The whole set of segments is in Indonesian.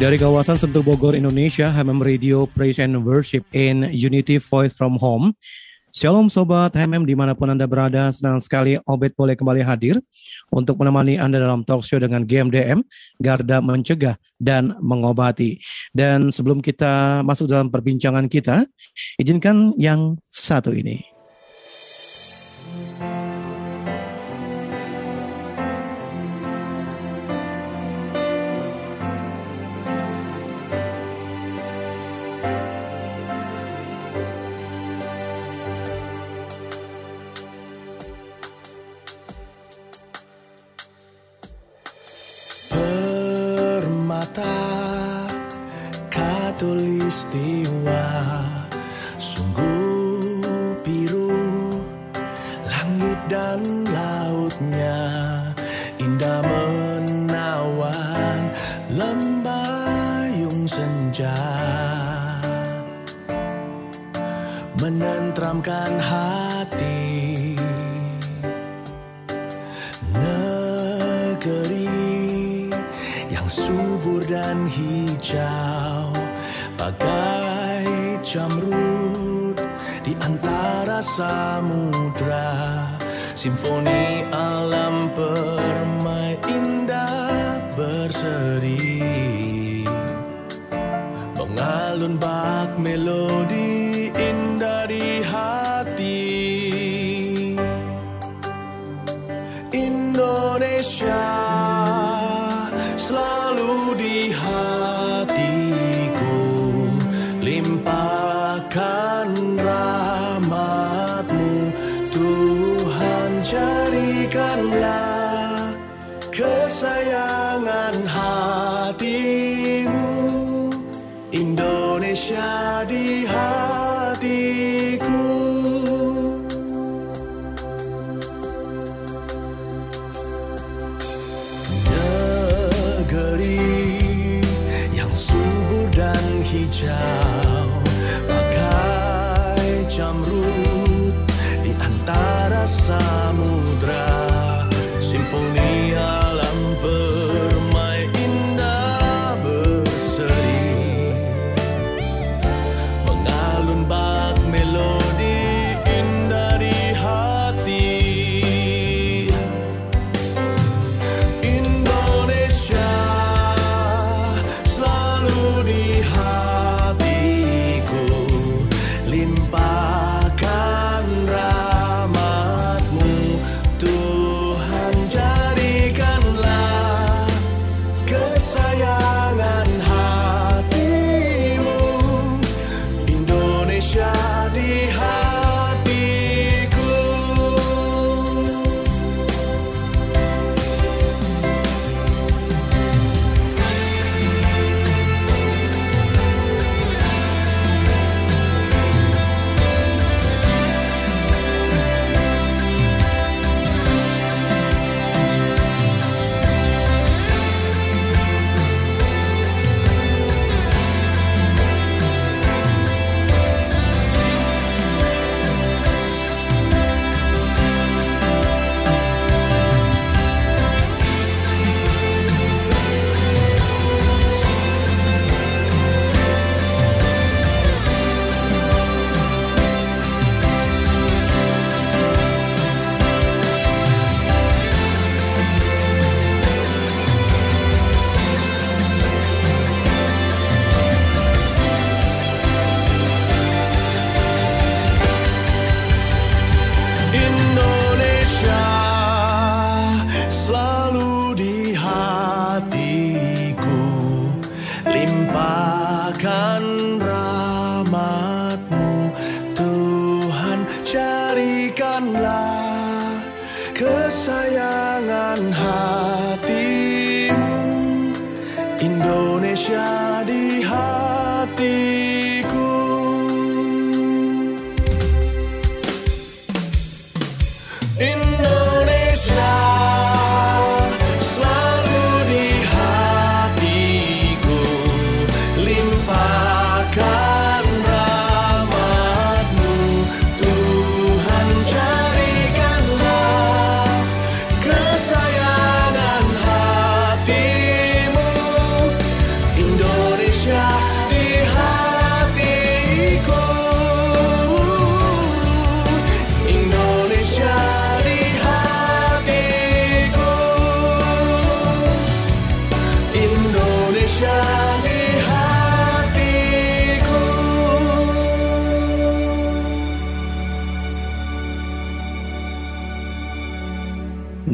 Dari kawasan Sentul Bogor, Indonesia, HMM Radio Praise and Worship in Unity Voice from Home. Shalom Sobat HMM di mana pun Anda berada, senang sekali Obed boleh kembali hadir untuk menemani Anda dalam talk show dengan GMDM, Garda Mencegah dan Mengobati. Dan sebelum kita masuk dalam perbincangan kita, izinkan yang satu ini. Yang subur dan hijau. Bagai jamrut di antara samudra. Simfoni alam permai indah berseri. Mengalun bak melodi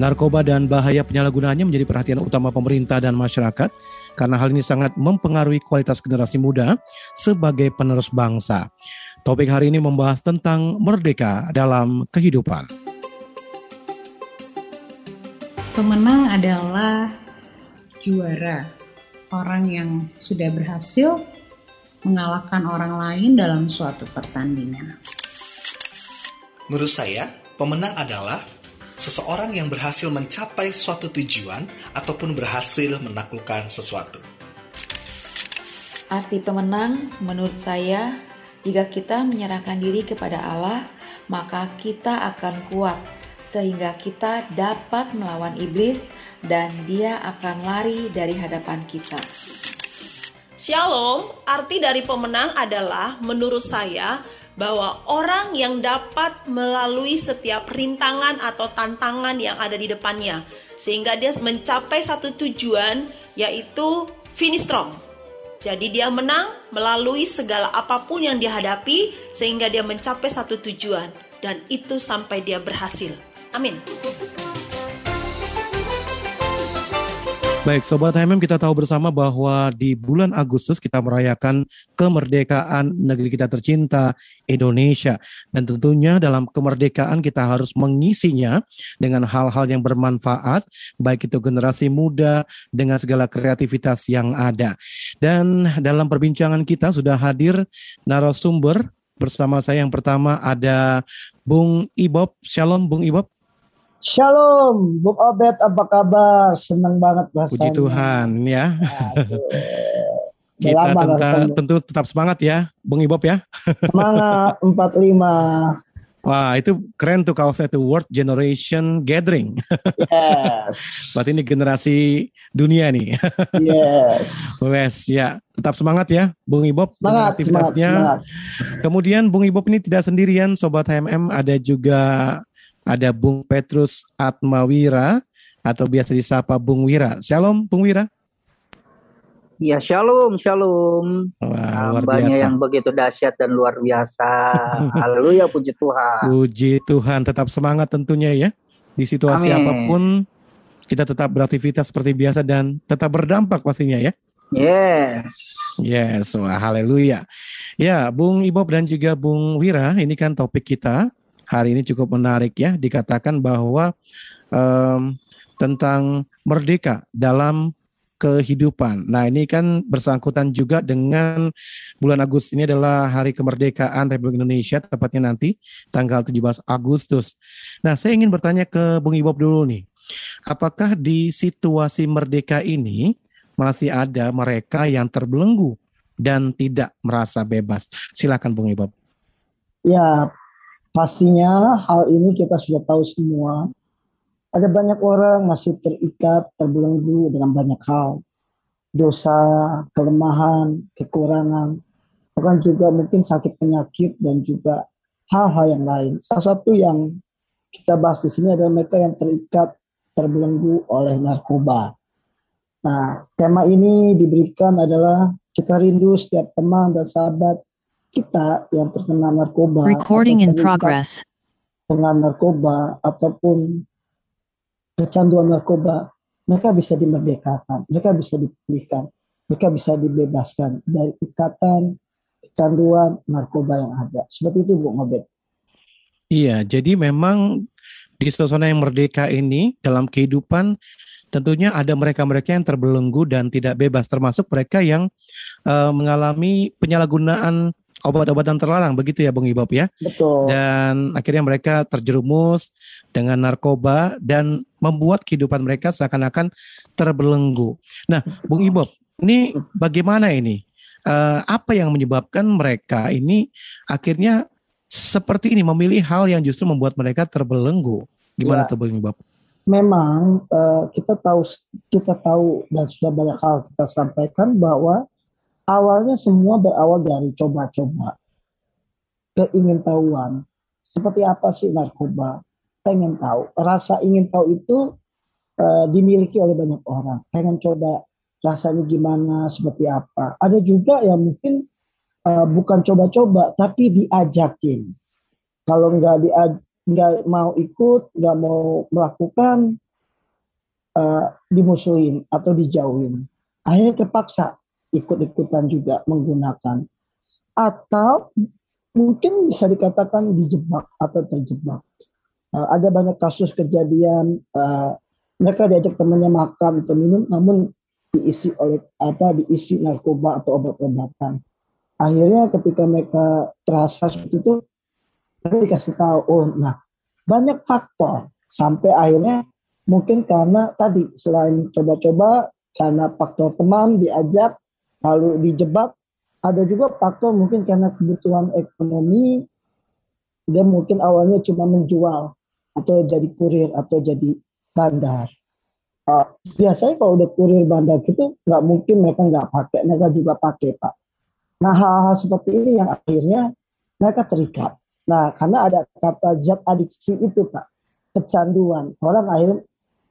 Narkoba dan bahaya penyalahgunaannya menjadi perhatian utama pemerintah dan masyarakat karena hal ini sangat mempengaruhi kualitas generasi muda sebagai penerus bangsa. Topik hari ini membahas tentang merdeka dalam kehidupan. Pemenang adalah juara, orang yang sudah berhasil mengalahkan orang lain dalam suatu pertandingan. Menurut saya, pemenang adalah seseorang yang berhasil mencapai suatu tujuan ataupun berhasil menaklukkan sesuatu. Arti pemenang menurut saya, jika kita menyerahkan diri kepada Allah, maka kita akan kuat sehingga kita dapat melawan iblis dan dia akan lari dari hadapan kita. Shalom, arti dari pemenang adalah menurut saya bahwa orang yang dapat melalui setiap rintangan atau tantangan yang ada di depannya sehingga dia mencapai satu tujuan yaitu finish strong. Jadi dia menang melalui segala apa pun yang dihadapi sehingga dia mencapai satu tujuan dan itu sampai dia berhasil. Amin. Baik, Sobat HMM kita tahu bersama bahwa di bulan Agustus kita merayakan kemerdekaan negeri kita tercinta Indonesia. Dan tentunya dalam kemerdekaan kita harus mengisinya dengan hal-hal yang bermanfaat, baik itu generasi muda dengan segala kreativitas yang ada. Dan dalam perbincangan kita sudah hadir narasumber bersama saya yang pertama ada Bung Ibob. Shalom Bung Ibob. Shalom, Bung Obed, apa kabar? Senang banget rasanya. Puji Tuhan ya. Aduh. Kita lama tentu tetap semangat ya, Bung Ibob ya. Semangat 45. Wah, itu keren tuh kaosnya tuh World Generation Gathering. Yes. Berarti ini generasi dunia nih. Yes. Wes, ya. Tetap semangat ya, Bung Ibob Semangat, semangat, aktivitasnya. semangat. Kemudian Bung Ibob ini tidak sendirian, Sobat HMM. Ada juga ada Bung Petrus Atmawira atau biasa disapa Bung Wira. Shalom, Bung Wira. Ya shalom, shalom. Wah, luar Hambanya biasa. yang begitu dahsyat dan luar biasa. Haleluya, puji Tuhan. Puji Tuhan, tetap semangat tentunya ya. Di situasi Amin. apa pun, kita tetap beraktivitas seperti biasa dan tetap berdampak pastinya ya. Yes. Yes, wah haleluya. Ya, Bung Ibob dan juga Bung Wira, ini kan topik kita hari ini cukup menarik ya. Dikatakan bahwa em, tentang merdeka dalam kehidupan. Nah, ini kan bersangkutan juga dengan bulan Agustus ini adalah hari kemerdekaan Republik Indonesia, tepatnya nanti tanggal 17 Agustus. Nah, saya ingin bertanya ke Bung Ibob dulu nih. Apakah di situasi merdeka ini masih ada mereka yang terbelenggu dan tidak merasa bebas? Silakan Bung Ibob. Ya, pastinya hal ini kita sudah tahu semua. Ada banyak orang masih terikat, terbelenggu dengan banyak hal. Dosa, kelemahan, kekurangan, bahkan juga mungkin sakit penyakit dan juga hal-hal yang lain. Salah satu yang kita bahas di sini adalah mereka yang terikat, terbelenggu oleh narkoba. Nah, tema ini diberikan adalah kita rindu setiap teman dan sahabat kita yang terkena narkoba Recording in progress. dengan narkoba ataupun kecanduan narkoba, mereka bisa dimerdekakan, mereka bisa dipulihkan, mereka bisa dibebaskan dari ikatan kecanduan narkoba yang ada. Seperti itu Bu Ngobet. Iya, jadi memang di suasana yang merdeka ini dalam kehidupan tentunya ada mereka-mereka yang terbelenggu dan tidak bebas termasuk mereka yang uh, mengalami penyalahgunaan obat-obatan terlarang begitu ya Bung Ibob ya. Betul. Dan akhirnya mereka terjerumus dengan narkoba dan membuat kehidupan mereka seakan-akan terbelenggu. Nah, Bung Ibob, ini bagaimana ini? Uh, apa yang menyebabkan mereka ini akhirnya seperti ini memilih hal yang justru membuat mereka terbelenggu? Gimana Ya. tuh Bung Ibob? memang eh, kita tahu kita tahu dan sudah banyak hal kita sampaikan bahwa awalnya semua berawal dari coba-coba keingintahuan. Seperti apa sih narkoba? Pengen tahu. Rasa ingin tahu itu eh, dimiliki oleh banyak orang. Pengen coba rasanya gimana seperti apa. Ada juga yang mungkin eh, bukan coba-coba tapi diajakin. Kalau nggak dia nggak mau ikut, nggak mau melakukan, eh, dimusuhin atau dijauhin. Akhirnya terpaksa ikut-ikutan juga menggunakan. Atau mungkin bisa dikatakan dijebak atau terjebak. Eh, ada banyak kasus kejadian eh, mereka diajak temannya makan atau minum, namun diisi oleh apa diisi narkoba atau obat-obatan. Akhirnya ketika mereka terasa seperti itu, mereka dikasih tahu, oh nah banyak faktor sampai akhirnya mungkin karena tadi selain coba-coba karena faktor teman diajak lalu dijebak ada juga faktor mungkin karena kebutuhan ekonomi dia mungkin awalnya cuma menjual atau jadi kurir atau jadi bandar Uh, biasanya kalau udah kurir bandar gitu nggak mungkin mereka nggak pakai mereka juga pakai pak nah hal-hal seperti ini yang akhirnya mereka terikat Nah, karena ada kata zat adiksi itu, Pak. Kecanduan. Orang akhirnya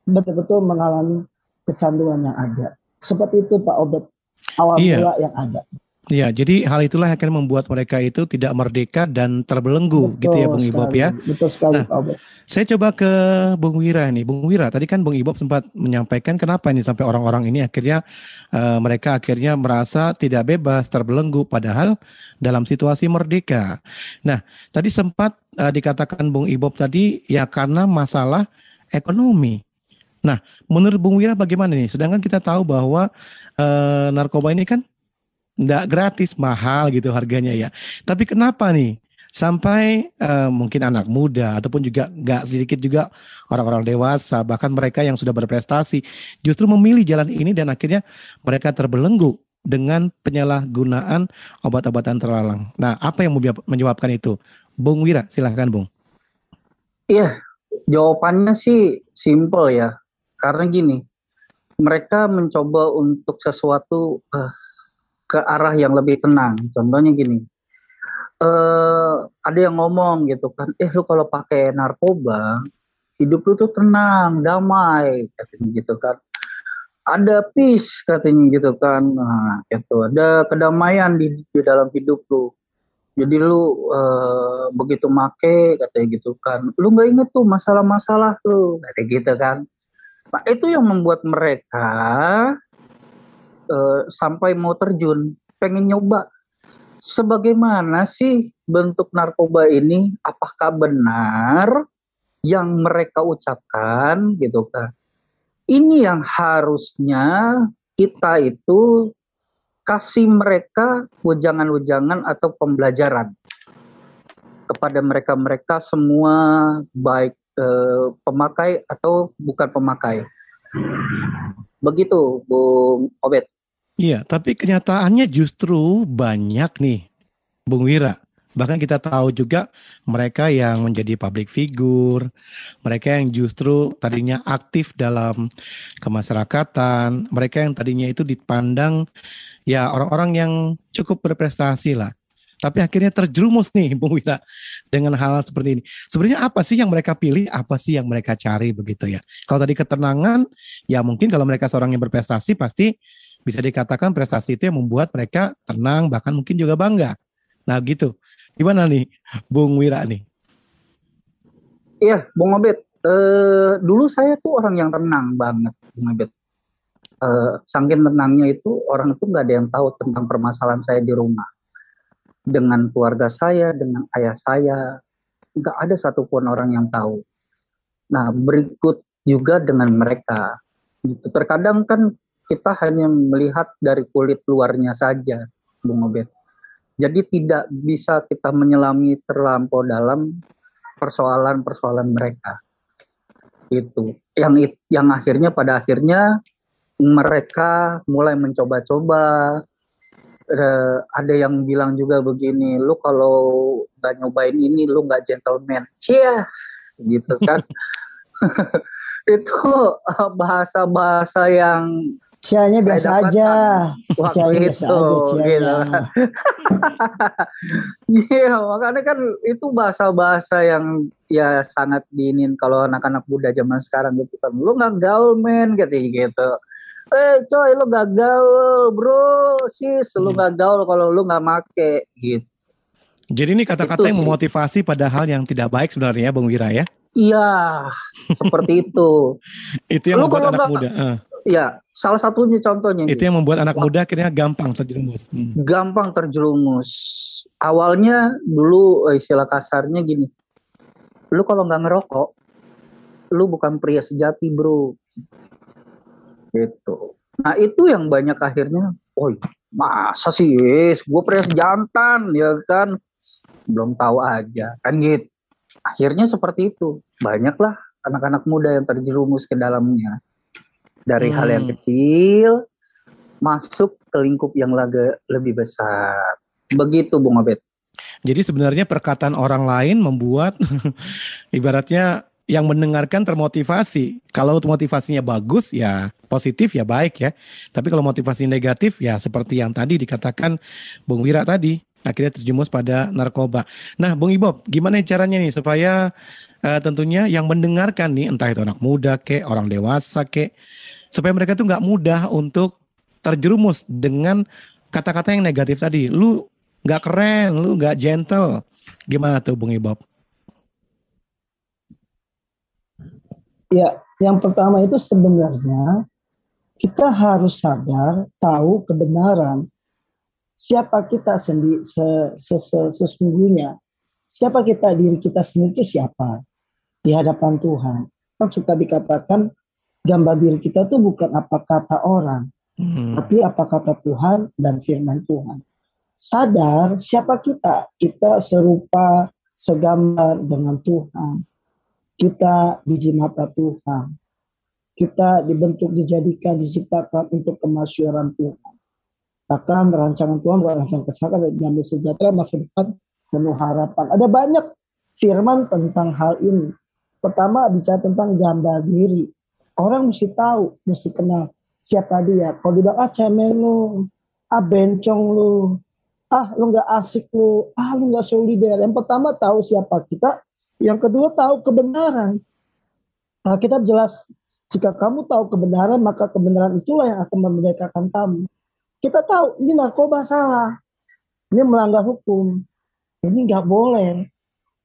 betul-betul mengalami kecanduan yang ada. Seperti itu, Pak Obet. Awal Iya. mula yang ada. Ya, jadi hal itulah yang akan membuat mereka itu tidak merdeka dan terbelenggu gitu ya Bung Ibob ya. Betul sekali, Nah, Pak. Saya coba ke Bung Wira nih. Bung Wira, tadi kan Bung Ibob sempat menyampaikan kenapa ini sampai orang-orang ini akhirnya eh, mereka akhirnya merasa tidak bebas, terbelenggu padahal dalam situasi merdeka. Nah, tadi sempat eh, dikatakan Bung Ibob tadi ya karena masalah ekonomi. Nah, menurut Bung Wira bagaimana nih? Sedangkan kita tahu bahwa eh, narkoba ini kan nggak gratis, mahal gitu harganya ya. Tapi kenapa nih sampai eh, mungkin anak muda ataupun juga nggak sedikit juga orang-orang dewasa bahkan mereka yang sudah berprestasi justru memilih jalan ini dan akhirnya mereka terbelenggu dengan penyalahgunaan obat-obatan terlarang. Nah, apa yang menyebab- menyebabkan itu? Bung Wira, silahkan Bung. Iya, jawabannya sih simple ya. Karena gini, mereka mencoba untuk sesuatu eh, ke arah yang lebih tenang. Contohnya gini, eh ada yang ngomong gitu kan, eh lu kalau pakai narkoba, hidup lu tuh tenang, damai, katanya gitu kan. Ada peace katanya gitu kan, nah, gitu. Ada kedamaian di, di dalam hidup lu. Jadi lu eh, begitu make katanya gitu kan, lu nggak inget tuh masalah-masalah lu, kayak gitu kan. Nah itu yang membuat mereka eh, sampai mau terjun, pengen nyoba. Sebagaimana sih bentuk narkoba ini? Apakah benar yang mereka ucapkan gitu kan? Ini yang harusnya kita itu kasih mereka wejangan-wejangan atau pembelajaran kepada mereka-mereka semua baik eh, pemakai atau bukan pemakai. Begitu, Bung Obed. Iya, tapi kenyataannya justru banyak nih, Bung Wira. Bahkan kita tahu juga mereka yang menjadi public figure, mereka yang justru tadinya aktif dalam kemasyarakatan, mereka yang tadinya itu dipandang ya orang-orang yang cukup berprestasi lah. Tapi akhirnya terjerumus nih Bung Wira dengan hal seperti ini. Sebenarnya apa sih yang mereka pilih, apa sih yang mereka cari begitu ya. Kalau tadi ketenangan, ya mungkin kalau mereka seorang yang berprestasi pasti bisa dikatakan prestasi itu yang membuat mereka tenang bahkan mungkin juga bangga. Nah gitu. Gimana nih Bung Wira nih? Iya, Bung Obed. Eh, dulu saya tuh orang yang tenang banget, Bung Obed. Eh, saking tenangnya itu orang itu nggak ada yang tahu tentang permasalahan saya di rumah. Dengan keluarga saya, dengan ayah saya, nggak ada satupun orang yang tahu. Nah, berikut juga dengan mereka. Gitu. Terkadang kan kita hanya melihat dari kulit luarnya saja, Bung Obed. Jadi tidak bisa kita menyelami terlampau dalam persoalan-persoalan mereka. Itu yang yang akhirnya pada akhirnya mereka mulai mencoba-coba uh, ada yang bilang juga begini, lu kalau nggak nyobain ini lu nggak gentleman, cia, gitu kan. itu eh, bahasa-bahasa yang Cianya biasa aja. Waktu itu, gitu. Iya, makanya kan itu bahasa-bahasa yang ya sangat diinin kalau anak-anak muda zaman sekarang gitu kan. Lu nggak gaul men gitu gitu eh coy lu gagal bro sis lu hmm. gagal kalau lu nggak make gitu jadi ini kata-kata yang memotivasi pada hal yang tidak baik sebenarnya Bang Wira ya iya seperti itu itu yang lu membuat anak gak, muda uh. Ya, salah satunya contohnya. Itu yang membuat anak muda akhirnya gampang terjerumus. Hmm. Gampang terjerumus. Awalnya dulu eh, istilah kasarnya gini, lu kalau nggak ngerokok, lu bukan pria sejati bro gitu. Nah itu yang banyak akhirnya oh masa sih yes, gue pres jantan ya kan. Belum tahu aja kan gitu akhirnya seperti itu. Banyaklah anak-anak muda yang terjerumus ke dalamnya. Dari hmm. hal yang hmm. kecil masuk ke lingkup yang laga lebih besar. Begitu Bung Abed. Jadi sebenarnya perkataan orang lain membuat ibaratnya yang mendengarkan termotivasi. Kalau motivasinya bagus ya positif ya baik ya. Tapi kalau motivasi negatif ya seperti yang tadi dikatakan Bung Wira tadi akhirnya terjumus pada narkoba. Nah, Bung Ibob, gimana caranya nih supaya uh, tentunya yang mendengarkan nih entah itu anak muda kek, orang dewasa kek, supaya mereka tuh nggak mudah untuk terjerumus dengan kata-kata yang negatif tadi. Lu nggak keren, lu nggak gentle. Gimana tuh Bung Ibob? Ya, yang pertama itu sebenarnya kita harus sadar, tahu kebenaran siapa kita sendiri sesungguhnya. Siapa kita diri kita sendiri itu siapa di hadapan Tuhan. Kan suka dikatakan gambar diri kita itu bukan apa kata orang, hmm. tapi apa kata Tuhan dan firman Tuhan. Sadar siapa kita, kita serupa segambar dengan Tuhan kita biji mata Tuhan. Kita dibentuk, dijadikan, diciptakan untuk kemasyuran Tuhan. Bahkan rancangan Tuhan bukan rancangan kesalahan dan damai sejahtera masa depan penuh harapan. Ada banyak firman tentang hal ini. Pertama bicara tentang gambar diri. Orang mesti tahu, mesti kenal siapa dia. Kalau dibilang, ah cemen lu, ah bencong lu, ah lu nggak asik lu, ah lu nggak solider. Yang pertama tahu siapa kita, yang kedua tahu kebenaran. Nah, kita jelas jika kamu tahu kebenaran maka kebenaran itulah yang akan memerdekakan kamu. Kita tahu ini narkoba salah, ini melanggar hukum, ini nggak boleh.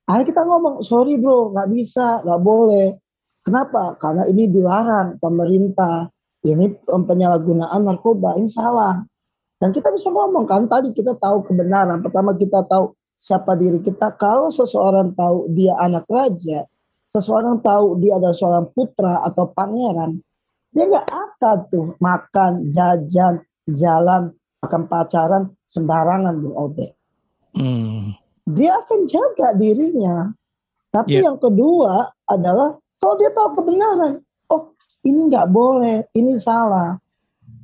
Akhirnya kita ngomong sorry bro nggak bisa nggak boleh. Kenapa? Karena ini dilarang pemerintah. Ini penyalahgunaan narkoba ini salah. Dan kita bisa ngomong kan tadi kita tahu kebenaran. Pertama kita tahu siapa diri kita. Kalau seseorang tahu dia anak raja, seseorang tahu dia adalah seorang putra atau pangeran, dia nggak akan tuh makan, jajan, jalan, makan pacaran sembarangan bu Obe. Hmm. Dia akan jaga dirinya. Tapi yeah. yang kedua adalah kalau dia tahu kebenaran, oh ini nggak boleh, ini salah.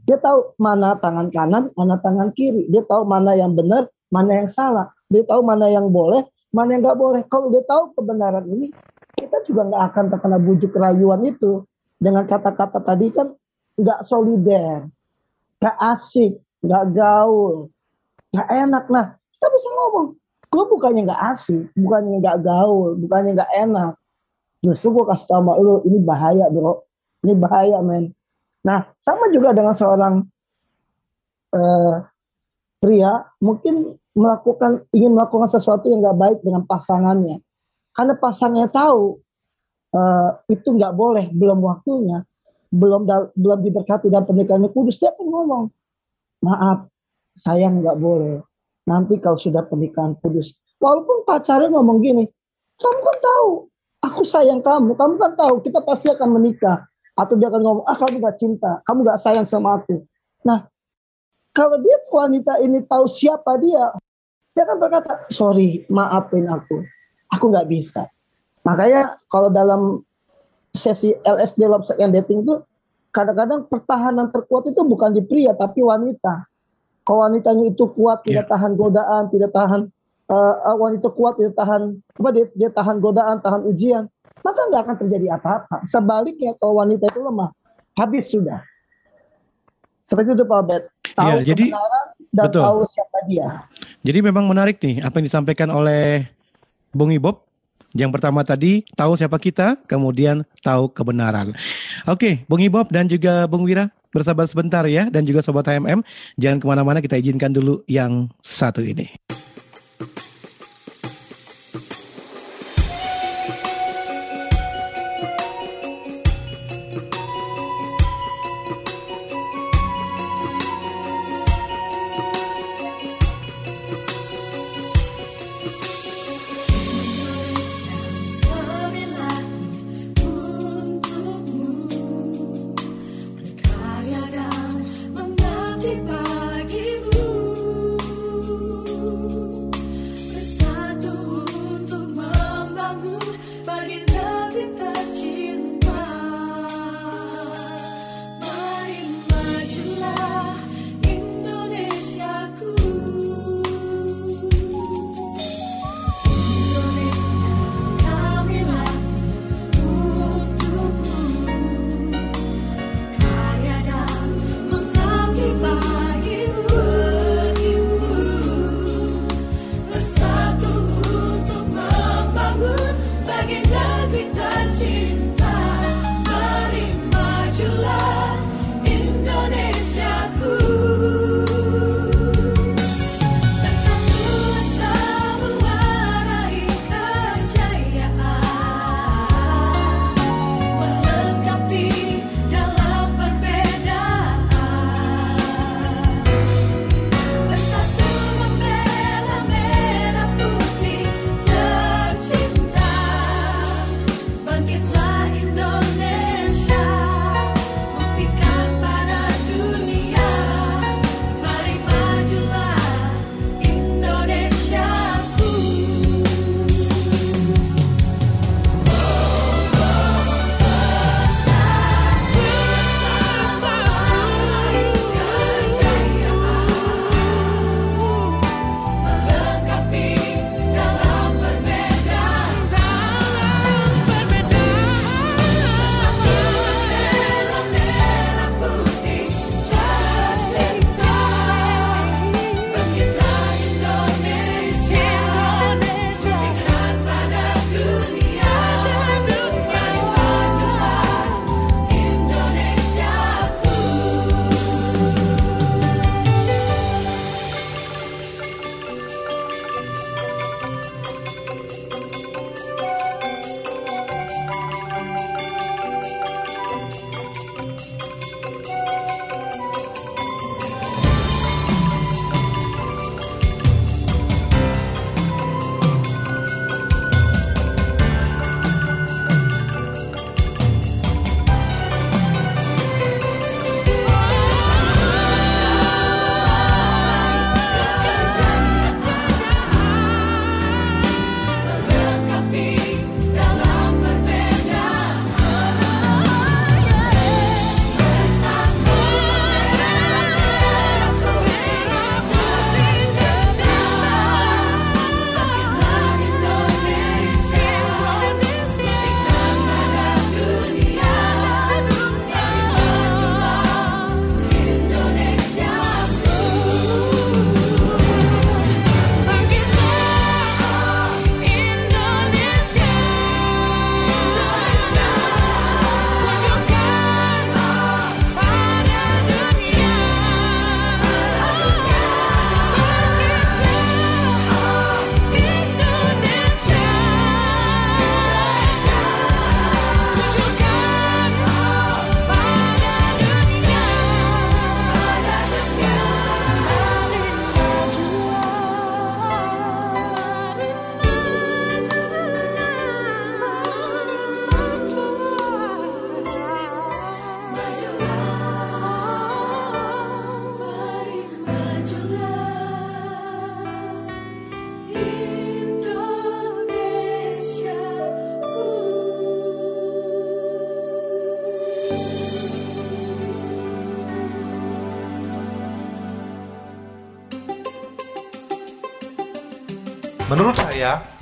Dia tahu mana tangan kanan, mana tangan kiri. Dia tahu mana yang benar, mana yang salah. Dia tahu mana yang boleh, mana yang nggak boleh. Kalau dia tahu kebenaran ini, kita juga nggak akan terkena bujuk rayuan itu. Dengan kata-kata tadi kan nggak solider, nggak asik, nggak gaul, nggak enak. Nah, kita bisa ngomong, gue bukannya nggak asik, bukannya nggak gaul, bukannya nggak enak. Justru gue kasih tau sama lu, ini bahaya bro, ini bahaya men. Nah, sama juga dengan seorang uh, pria, mungkin melakukan ingin melakukan sesuatu yang nggak baik dengan pasangannya karena pasangannya tahu uh, itu nggak boleh belum waktunya belum belum diberkati dan pernikahannya kudus dia akan ngomong maaf sayang nggak boleh nanti kalau sudah pernikahan kudus walaupun pacarnya ngomong gini kamu kan tahu aku sayang kamu. Kamu kan tahu kita pasti akan menikah. Atau dia akan ngomong, ah kamu gak cinta, kamu gak sayang sama aku. Nah, kalau dia wanita ini tahu siapa dia, dia akan berkata, sorry, maafin aku. Aku gak bisa. Makanya kalau dalam sesi LSD love sex and dating itu kadang-kadang pertahanan terkuat itu bukan di pria tapi wanita. Kalau wanitanya itu kuat, tidak tahan godaan, tidak tahan uh, wanita kuat, tidak tahan apa dia, dia tahan godaan, tahan ujian, maka nggak akan terjadi apa-apa. Sebaliknya kalau wanita itu lemah, habis sudah. Seperti itu Pak Bet. Tahu Ya, jadi- kebenaran dan betul. tahu siapa dia. Jadi memang menarik nih apa yang disampaikan oleh Bung Ibob. Yang pertama tadi tahu siapa kita, kemudian tahu kebenaran. Oke, Bung Ibob dan juga Bung Wira bersabar sebentar ya, dan juga Sobat HMM. Jangan ke mana-mana, kita izinkan dulu yang satu ini.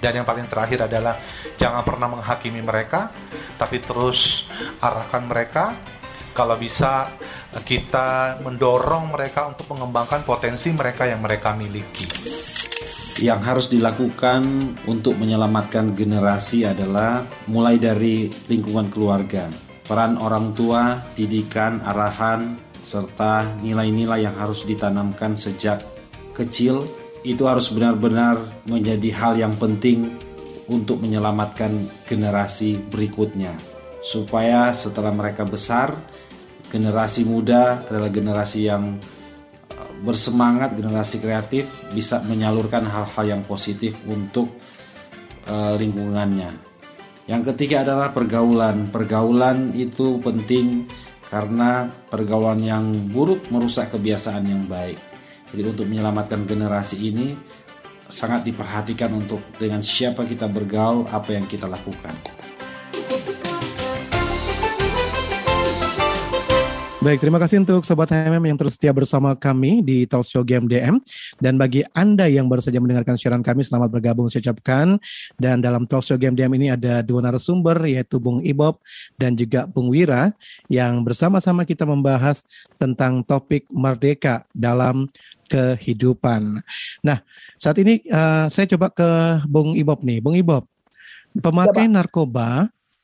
Dan yang paling terakhir adalah jangan pernah menghakimi mereka, tapi terus arahkan mereka. Kalau bisa kita mendorong mereka untuk mengembangkan potensi mereka yang mereka miliki. Yang harus dilakukan untuk menyelamatkan generasi adalah mulai dari lingkungan keluarga, peran orang tua, didikan, arahan, serta nilai-nilai yang harus ditanamkan sejak kecil itu harus benar-benar menjadi hal yang penting untuk menyelamatkan generasi berikutnya. Supaya setelah mereka besar generasi muda adalah generasi yang uh, bersemangat generasi kreatif bisa menyalurkan hal-hal yang positif untuk uh, lingkungannya. Yang ketiga adalah pergaulan. Pergaulan itu penting karena pergaulan yang buruk merusak kebiasaan yang baik jadi untuk menyelamatkan generasi ini sangat diperhatikan untuk dengan siapa kita bergaul, apa yang kita lakukan. Baik, terima kasih untuk Sobat HMM yang terus setia bersama kami di Talk Show GMDM. Dan bagi Anda yang baru saja mendengarkan siaran kami, selamat bergabung saya ucapkan. Dan dalam Talk Show GMDM ini ada dua narasumber, yaitu Bung Ibob dan juga Bung Wira, yang bersama-sama kita membahas tentang topik merdeka dalam kehidupan. Nah, saat ini uh, saya coba ke Bung Ibob nih. Bung Ibob, pemakai coba. narkoba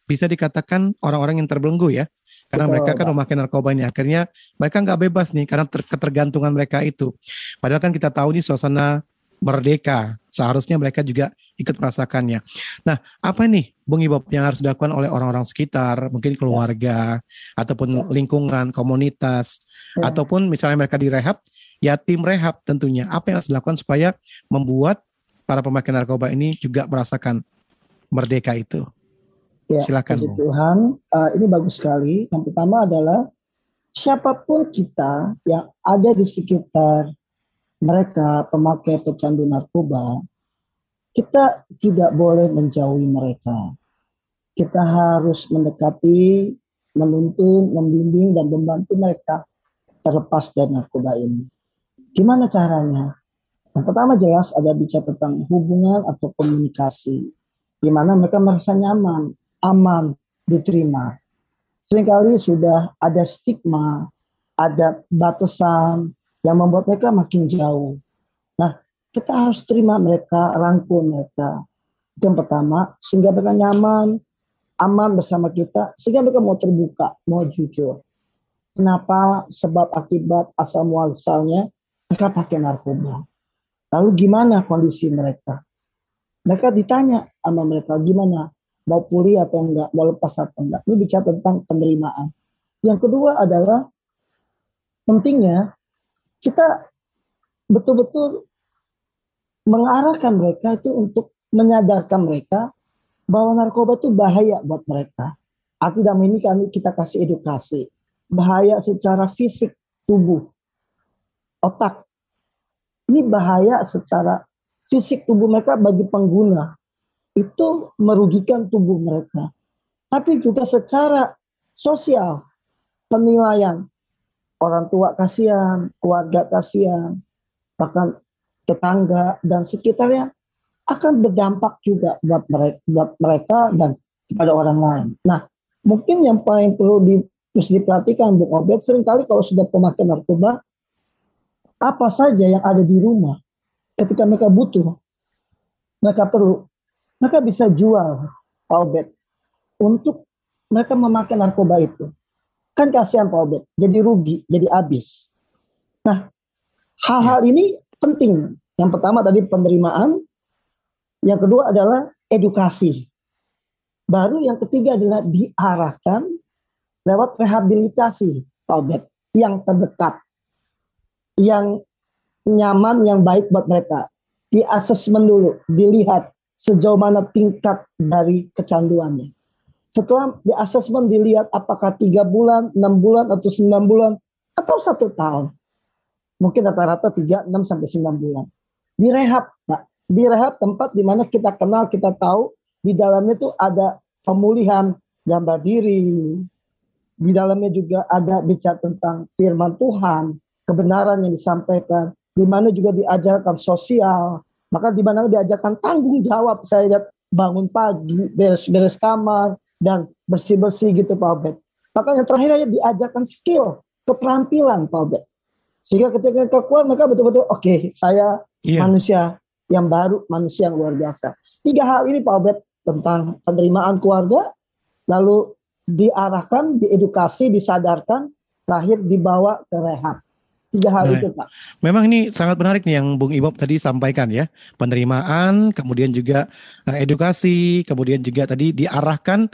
bisa dikatakan orang-orang yang terbelenggu ya. Karena Betul, mereka kan memakai narkoba ini. Akhirnya mereka nggak bebas nih karena ter ketergantungan mereka itu. Padahal kan kita tahu nih suasana merdeka. Seharusnya mereka juga ikut merasakannya. Nah, apa nih Bung Ibob yang harus dilakukan oleh orang-orang sekitar, mungkin keluarga, ya. ataupun lingkungan, komunitas, ya. ataupun misalnya mereka direhab, ya tim rehab tentunya apa yang harus dilakukan supaya membuat para pemakai narkoba ini juga merasakan merdeka itu. Ya, Silakan. Puji Tuhan, uh, ini bagus sekali. Yang pertama adalah siapa pun kita yang ada di sekitar mereka pemakai pecandu narkoba, kita tidak boleh menjauhi mereka. Kita harus mendekati, menuntun, membimbing, dan membantu mereka terlepas dari narkoba ini. Gimana caranya? Yang pertama jelas ada bicara tentang hubungan atau komunikasi, di mana mereka merasa nyaman, aman, diterima. Seringkali sudah ada stigma, ada batasan yang membuat mereka makin jauh. Nah, kita harus terima mereka, rangkul mereka. Itu yang pertama, sehingga mereka nyaman, aman bersama kita, sehingga mereka mau terbuka, mau jujur. Kenapa? Sebab akibat asal muasalnya mereka pakai narkoba. Lalu gimana kondisi mereka? Mereka ditanya sama mereka gimana mau pulih atau enggak, mau lepas atau enggak. Ini bicara tentang penerimaan. Yang kedua adalah pentingnya kita betul-betul mengarahkan mereka itu untuk menyadarkan mereka bahwa narkoba itu bahaya buat mereka. Arti dalam ini kan kita kasih edukasi. Bahaya secara fisik tubuh otak. Ini bahaya secara fisik tubuh mereka bagi pengguna. Itu merugikan tubuh mereka. Tapi juga secara sosial, penilaian. Orang tua kasihan, keluarga kasihan, bahkan tetangga dan sekitarnya akan berdampak juga buat mereka, buat mereka dan kepada orang lain. Nah, mungkin yang paling perlu di, diperhatikan Bung Obed, sering kali kalau sudah pemakai narkoba, apa saja yang ada di rumah ketika mereka butuh, mereka perlu, mereka bisa jual Pak Obed untuk mereka memakai narkoba itu. Kan kasihan Pak Obed, jadi rugi, jadi habis. Nah, hal-hal ini penting. Yang pertama tadi penerimaan, yang kedua adalah edukasi. Baru yang ketiga adalah diarahkan lewat rehabilitasi Pak Obed yang terdekat yang nyaman, yang baik buat mereka. Di asesmen dulu, dilihat sejauh mana tingkat dari kecanduannya. setelah di asesmen dilihat apakah tiga bulan, enam bulan atau sembilan bulan atau satu tahun. Mungkin rata-rata tiga, enam sampai sembilan bulan. Direhab, Pak. Direhab tempat di mana kita kenal, kita tahu di dalamnya itu ada pemulihan gambar diri. Di dalamnya juga ada bicara tentang firman Tuhan, kebenaran yang disampaikan, di mana juga diajarkan sosial, maka di mana diajarkan tanggung jawab. Saya lihat bangun pagi, beres-beres kamar, dan bersih-bersih gitu Pak Obed. Maka yang terakhir aja diajarkan skill, keterampilan Pak Obed. Sehingga ketika keluar mereka betul-betul oke okay, saya Iya. manusia yang baru, manusia yang luar biasa. Tiga hal ini Pak Obed tentang penerimaan keluarga, lalu diarahkan, diedukasi, disadarkan, terakhir dibawa ke rehab. Tiga hal Baik. itu Pak. Memang ini sangat menarik nih yang Bung Ibob tadi sampaikan ya. Penerimaan, kemudian juga eh, edukasi, kemudian juga tadi diarahkan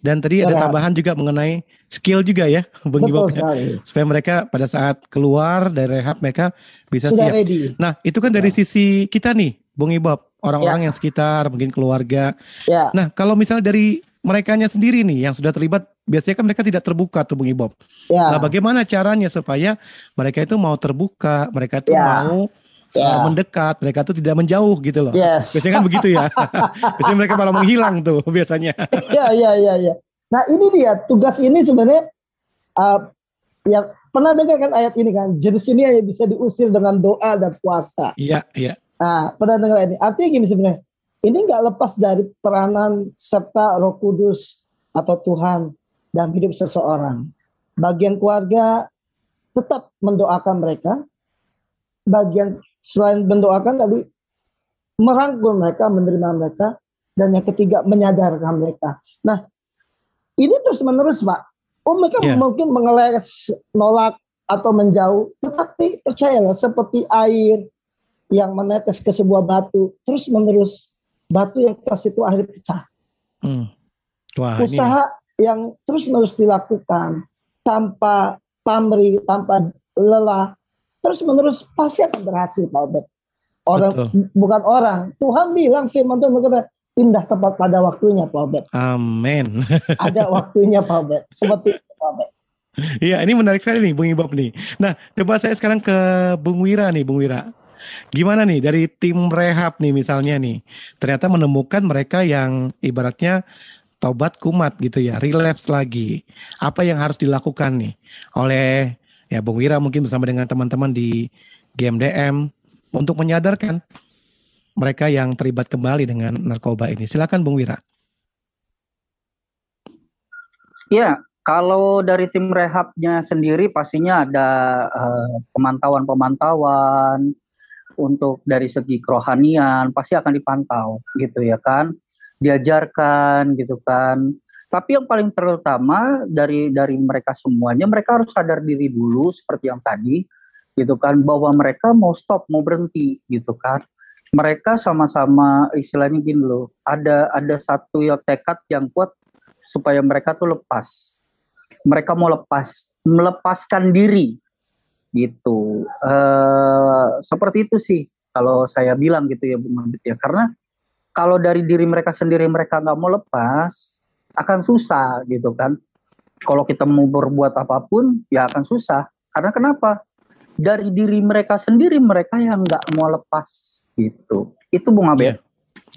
dan tadi ada Rehab. tambahan juga mengenai skill juga ya, Bung Betul Ibob ya. sekali. Supaya mereka pada saat keluar dari rehab mereka bisa Sudah siap. ready. Nah, itu kan dari sisi kita nih, Bung Ibob, orang-orang yang sekitar, mungkin keluarga. Ya. Nah, kalau misalnya dari merekanya sendiri nih yang sudah terlibat, biasanya kan mereka tidak terbuka tuh Bung Ibob. Ya. Nah, bagaimana caranya supaya mereka itu mau terbuka, mereka itu Ya. mau Ya. uh, mendekat, mereka tuh tidak menjauh gitu loh. Yes. Biasanya kan begitu ya. biasanya mereka malah menghilang tuh biasanya. ya ya ya ya. Nah ini dia tugas ini sebenarnya uh, yang pernah dengar kan ayat ini kan jenis ini hanya bisa diusir dengan doa dan puasa. Iya, iya. Nah pernah dengar ini. Artinya gini sebenarnya ini nggak lepas dari peranan serta Roh Kudus atau Tuhan dalam hidup seseorang. Bagian keluarga tetap mendoakan mereka. Bagian selain mendoakan tadi merangkul mereka, menerima mereka, dan yang ketiga menyadarkan mereka. Nah, ini terus menerus, Pak. Oh, mereka Iya. mungkin mengeles, nolak atau menjauh, tetapi percayalah seperti air yang menetes ke sebuah batu, terus menerus batu yang keras itu akhirnya pecah. Hmm. Wah, ini Usaha yang terus menerus dilakukan tanpa pamrih, tanpa lelah, terus menerus pasti akan berhasil, Pak Obed. Orang Betul. bukan orang. Tuhan bilang firman Tuhan berkata, indah tepat pada waktunya, Pak Obed. Amin. Ada waktunya, Pak Obed. Seperti itu, Pak Obed. Iya, ini menarik sekali nih Bung Ibob nih. Nah, coba saya sekarang ke Bung Wira nih, Bung Wira. Gimana nih dari tim rehab nih misalnya nih. Ternyata menemukan mereka yang ibaratnya tobat kumat gitu ya, relapse lagi. Apa yang harus dilakukan nih oleh ya Bung Wira mungkin bersama dengan teman-teman di GMDM untuk menyadarkan mereka yang terlibat kembali dengan narkoba ini. Silakan Bung Wira. Ya, kalau dari tim rehabnya sendiri pastinya ada eh, pemantauan-pemantauan untuk dari segi kerohanian pasti akan dipantau gitu ya kan, diajarkan gitu kan. Tapi yang paling terutama dari dari mereka semuanya mereka harus sadar diri dulu seperti yang tadi gitu kan bahwa mereka mau stop, mau berhenti gitu kan. Mereka sama-sama istilahnya gini loh, ada ada satu ya tekad yang kuat supaya mereka tuh lepas. Mereka mau lepas, melepaskan diri gitu. Eh seperti itu sih kalau saya bilang gitu ya Bung Mabit ya. Karena kalau dari diri mereka sendiri mereka nggak mau lepas, akan susah gitu kan. Kalau kita mau berbuat apa pun ya akan susah. Karena kenapa? Dari diri mereka sendiri mereka yang nggak mau lepas gitu. Itu Bung Abed.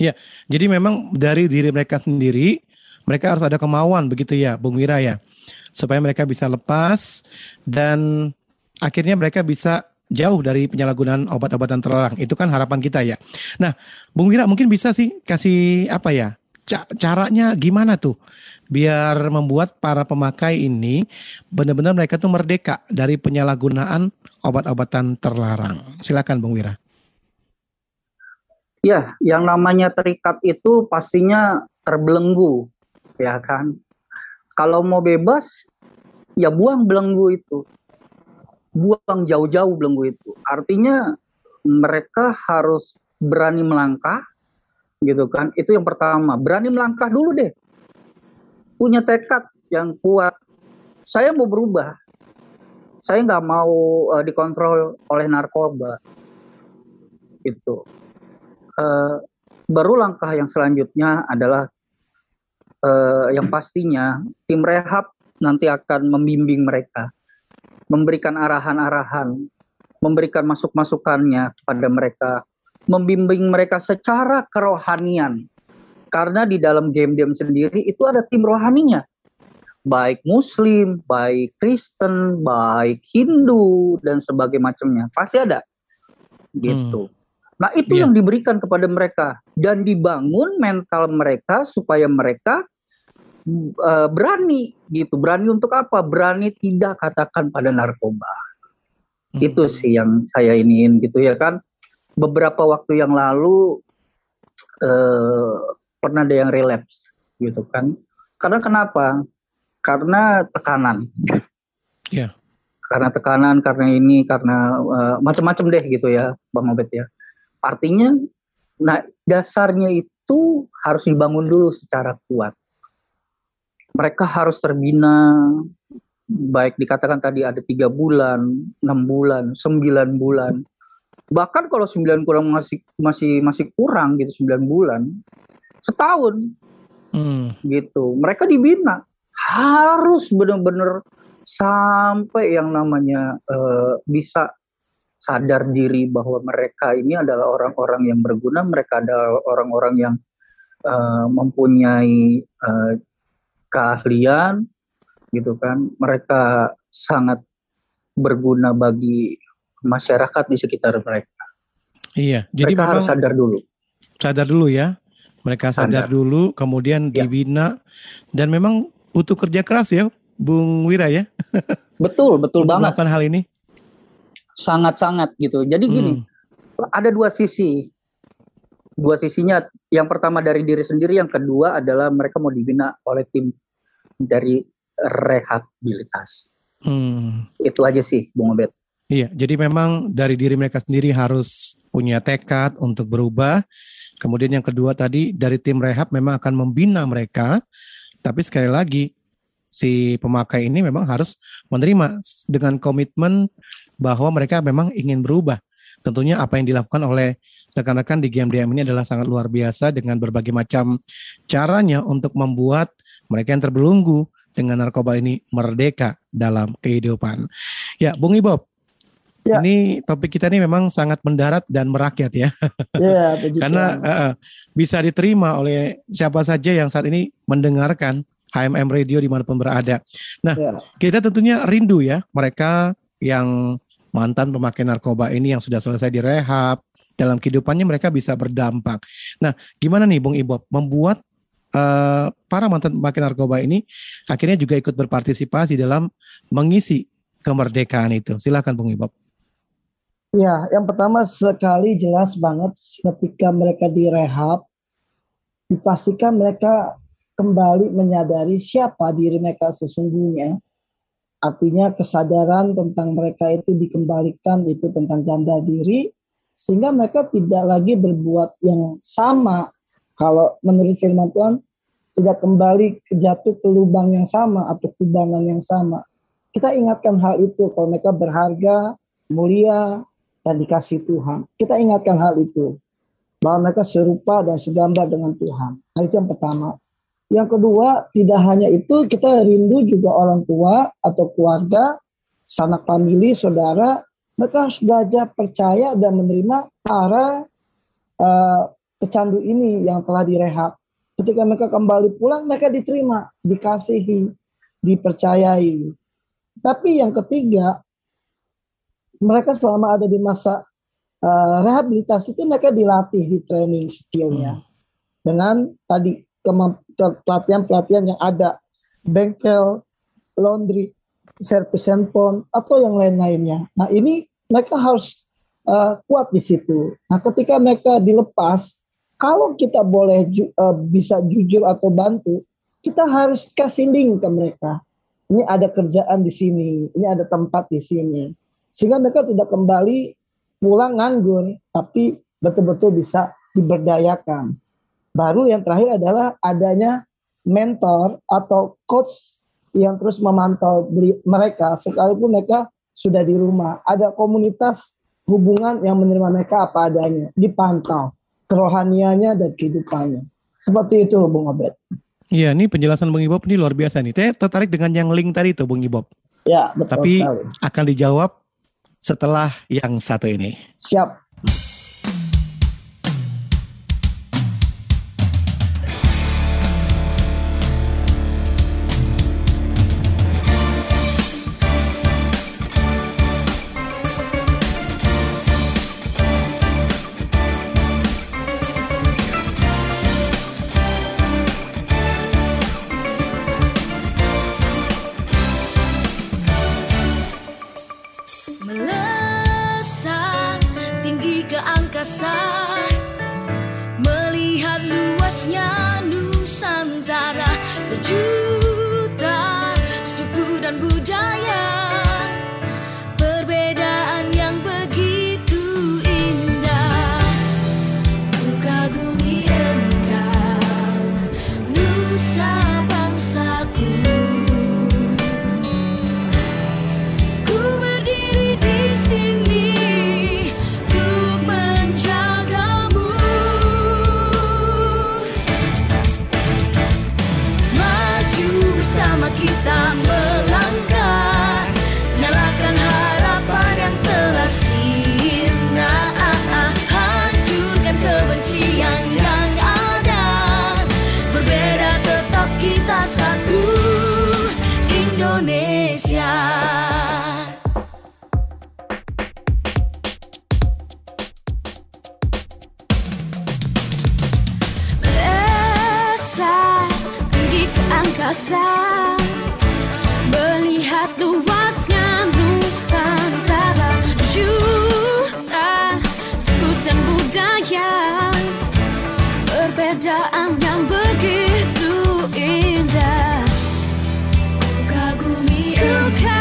Iya, jadi memang dari diri mereka sendiri, mereka harus ada kemauan begitu ya, Bung Wira ya, supaya mereka bisa lepas dan akhirnya mereka bisa jauh dari penyalahgunaan obat-obatan terlarang. Itu kan harapan kita ya. Nah, Bung Wira mungkin bisa sih kasih apa ya? ca- caranya gimana tuh biar membuat para pemakai ini benar-benar mereka tuh merdeka dari penyalahgunaan obat-obatan terlarang. Silakan Bung Wira. Ya, yang namanya terikat itu pastinya terbelenggu, ya kan. Kalau mau bebas, ya buang belenggu itu. Buang jauh-jauh belenggu itu. Artinya mereka harus berani melangkah, gitu kan. Itu yang pertama, berani melangkah dulu deh. Punya tekad yang kuat. Saya mau berubah. Saya nggak mau eh, dikontrol oleh narkoba. Gitu. Eh, baru langkah yang selanjutnya adalah eh, yang pastinya tim rehab nanti akan membimbing mereka, memberikan arahan-arahan, memberikan masuk-masukannya kepada mereka, membimbing mereka secara kerohanian. Karena di dalam game-game sendiri itu ada tim rohaninya. Baik Muslim, baik Kristen, baik Hindu, dan sebagainya macamnya. Pasti ada. Gitu. Nah itu Iya. yang diberikan kepada mereka. Dan dibangun mental mereka supaya mereka uh, berani gitu. Berani untuk apa? Berani tidak katakan pada narkoba. Itu sih yang saya iniin gitu ya kan. Beberapa waktu yang lalu eh, pernah ada yang relapse gitu kan. Karena kenapa? Karena tekanan. Iya. Karena tekanan, karena ini, karena eh, macam-macam deh gitu ya, Bang Obed ya. Artinya, nah dasarnya itu harus dibangun dulu secara kuat. Mereka harus terbina, baik dikatakan tadi ada tiga bulan, enam bulan, sembilan bulan. Bahkan kalau sembilan kurang masih masih masih kurang gitu sembilan bulan, setahun Hmm. gitu. Mereka dibina harus benar-benar sampai yang namanya eh, bisa sadar diri bahwa mereka ini adalah orang-orang yang berguna, mereka adalah orang-orang yang eh, mempunyai eh, keahlian, gitu kan. Mereka sangat berguna bagi masyarakat di sekitar mereka. Iya, jadi mereka harus memang sadar dulu. sadar dulu ya. Mereka sadar Sadar. dulu, kemudian Ya. dibina dan memang butuh kerja keras ya, Bung Wira ya. Betul, betul banget. melakukan hal ini. Sangat-sangat gitu. Jadi gini, Hmm. ada dua sisi. Dua sisinya, yang pertama dari diri sendiri, yang kedua adalah mereka mau dibina oleh tim dari rehabilitasi. Hmm. Itu aja sih, Bung Obed. Iya, jadi memang dari diri mereka sendiri harus punya tekad untuk berubah. Kemudian yang kedua tadi dari tim rehab memang akan membina mereka. Tapi sekali lagi si pemakai ini memang harus menerima dengan komitmen bahwa mereka memang ingin berubah. Tentunya apa yang dilakukan oleh rekan-rekan di GMDM ini adalah sangat luar biasa dengan berbagai macam caranya untuk membuat mereka yang terbelunggu dengan narkoba ini merdeka dalam kehidupan. Ya, Bung Ibob, Ya. ini topik kita ini memang sangat mendarat dan merakyat ya. Ya, begitu. Karena eh, bisa diterima oleh siapa saja yang saat ini mendengarkan HMM Radio di mana pun berada. Nah, Ya. kita tentunya rindu ya mereka yang mantan pemakai narkoba ini yang sudah selesai direhab dalam kehidupannya mereka bisa berdampak. Nah, gimana nih Bung Ibob membuat eh, para mantan pemakai narkoba ini akhirnya juga ikut berpartisipasi dalam mengisi kemerdekaan itu. Silakan Bung Ibob. Ya, yang pertama sekali jelas banget ketika mereka direhab, dipastikan mereka kembali menyadari siapa diri mereka sesungguhnya. Artinya kesadaran tentang mereka itu dikembalikan itu tentang janda diri, sehingga mereka tidak lagi berbuat yang sama. Kalau menurut firman Tuhan, tidak kembali jatuh ke lubang yang sama atau kubangan yang sama. Kita ingatkan hal itu kalau mereka berharga, mulia, dan dikasih Tuhan. Kita ingatkan hal itu. Bahwa mereka serupa dan segambar dengan Tuhan. Nah, itu yang pertama. Yang kedua, tidak hanya itu, kita rindu juga orang tua atau keluarga, sanak famili, saudara, mereka harus belajar percaya dan menerima para eh, pecandu ini yang telah direhab. Ketika mereka kembali pulang, mereka diterima, dikasihi, dipercayai. Tapi yang ketiga, mereka selama ada di masa uh, rehabilitasi itu mereka dilatih di training skillnya dengan tadi pelatihan-pelatihan yang ada bengkel, laundry, service handphone atau yang lain-lainnya. Nah ini mereka harus uh, kuat di situ. Nah ketika mereka dilepas, kalau kita boleh ju- uh, bisa jujur atau bantu, kita harus kasih link ke mereka. Ini ada kerjaan di sini, ini ada tempat di sini sehingga mereka tidak kembali pulang nganggur, tapi betul-betul bisa diberdayakan. Baru yang terakhir adalah adanya mentor atau coach yang terus memantau mereka, sekalipun mereka sudah di rumah. Ada komunitas hubungan yang menerima mereka apa adanya, dipantau kerohaniannya dan kehidupannya. Seperti itu, Bung Obed. Iya, ini penjelasan Bung Ibob ini luar biasa nih. Saya tertarik dengan yang link tadi tuh Bung Ibob. Ya, betul Tapi sekali. akan dijawab setelah yang satu ini. Siap. to come.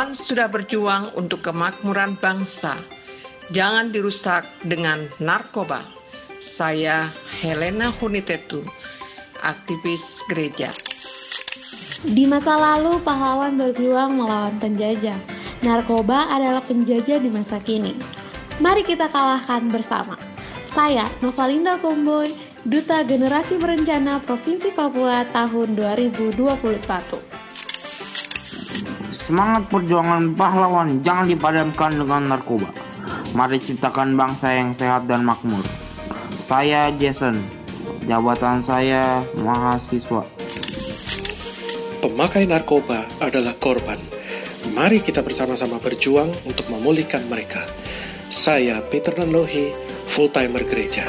Pahlawan sudah berjuang untuk kemakmuran bangsa. Jangan dirusak dengan narkoba. Saya Helena Hunitetu, aktivis gereja. Di masa lalu, pahlawan berjuang melawan penjajah. Narkoba adalah penjajah di masa kini. Mari kita kalahkan bersama. Saya, Novalinda Komboy, Duta Generasi Berencana Provinsi Papua tahun 2021. Semangat perjuangan pahlawan jangan dipadamkan dengan narkoba. Mari ciptakan bangsa yang sehat dan makmur. Saya Jason, jabatan saya mahasiswa. Pemakai narkoba adalah korban. Mari kita bersama-sama berjuang untuk memulihkan mereka. Saya Peter Nanlohi, full-timer gereja.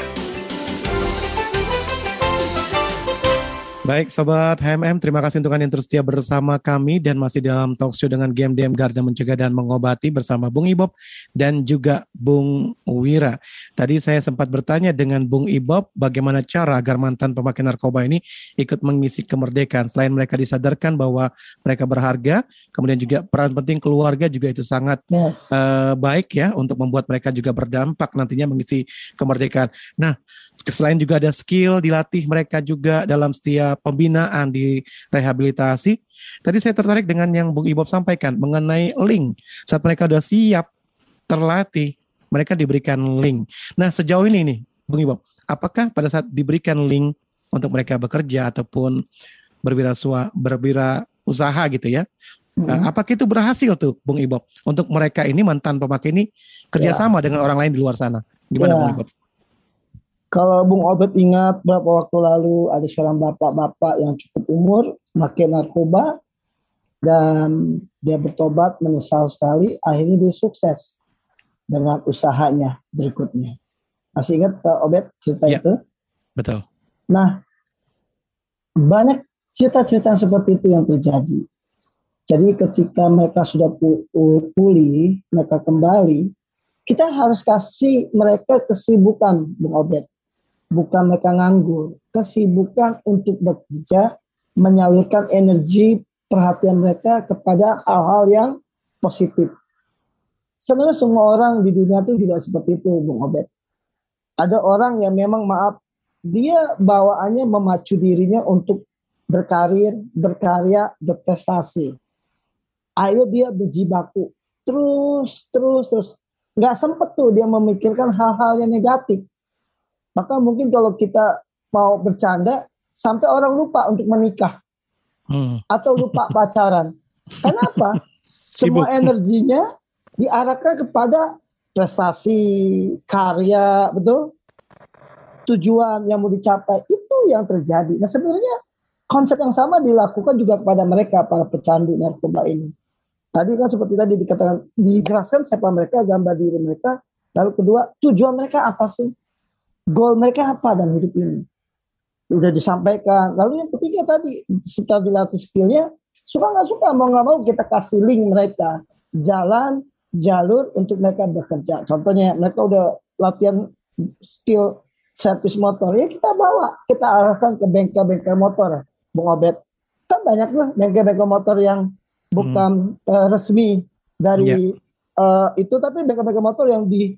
Baik Sobat HMM, terima kasih untuk Anda yang terus setia bersama kami dan masih dalam talk show dengan Game DM Garda Mencegah dan Mengobati bersama Bung Ibob dan juga Bung Wira. Tadi saya sempat bertanya dengan Bung Ibob bagaimana cara agar mantan pemakai narkoba ini ikut mengisi kemerdekaan. Selain mereka disadarkan bahwa mereka berharga, kemudian juga peran penting keluarga juga itu sangat Yes. eh, baik ya untuk membuat mereka juga berdampak nantinya mengisi kemerdekaan. Nah, selain juga ada skill dilatih mereka juga dalam setiap pembinaan di rehabilitasi. Tadi saya tertarik dengan yang Bung Ibob sampaikan mengenai link. Saat mereka sudah siap terlatih, mereka diberikan link. Nah, sejauh ini nih, Bung Ibob, apakah pada saat diberikan link untuk mereka bekerja ataupun berwira berwira usaha gitu ya, eh, apakah itu berhasil tuh, Bung Ibob, untuk mereka ini mantan pemakai ini kerjasama dengan orang lain di luar sana? Gimana, Ya. Bung Ibob? Kalau Bung Obet ingat berapa waktu lalu ada seorang bapak-bapak yang cukup umur pakai narkoba dan dia bertobat menyesal sekali akhirnya dia sukses dengan usahanya berikutnya. Masih ingat Pak Obet cerita Ya. itu? Betul. Nah, banyak cerita-cerita seperti itu yang terjadi. Jadi ketika mereka sudah pu- pu- pulih, mereka kembali, kita harus kasih mereka kesibukan, Bung Obed. Bukan mereka nganggur. Kesibukan untuk bekerja, menyalurkan energi perhatian mereka kepada hal-hal yang positif. Sebenarnya semua orang di dunia itu tidak seperti itu, Bung Obed. Ada orang yang memang maaf, dia bawaannya memacu dirinya untuk berkarir, berkarya, berprestasi. Akhirnya dia berjibaku terus, terus, terus. Nggak sempet tuh dia memikirkan hal-hal yang negatif. Maka mungkin kalau kita mau bercanda, sampai orang lupa untuk menikah Hmm. atau lupa pacaran. Kenapa? Semua energinya diarahkan kepada prestasi, karya, betul? Tujuan yang mau dicapai itu yang terjadi. Nah sebenarnya konsep yang sama dilakukan juga kepada mereka para pecandu narkoba ini. Tadi kan seperti tadi dikatakan dijelaskan siapa mereka, gambar diri mereka. Lalu kedua tujuan mereka apa sih? Goal mereka apa dalam hidup ini? Udah disampaikan. Lalu yang ketiga tadi setelah dilatih skillnya, suka nggak suka mau nggak mau kita kasih link mereka jalan jalur untuk mereka bekerja. Contohnya mereka udah latihan skill servis motor ya kita bawa kita arahkan ke bengkel-bengkel motor Bung Obed kan banyak lah bengkel-bengkel motor yang bukan eh, resmi dari eh, itu tapi bengkel-bengkel motor yang di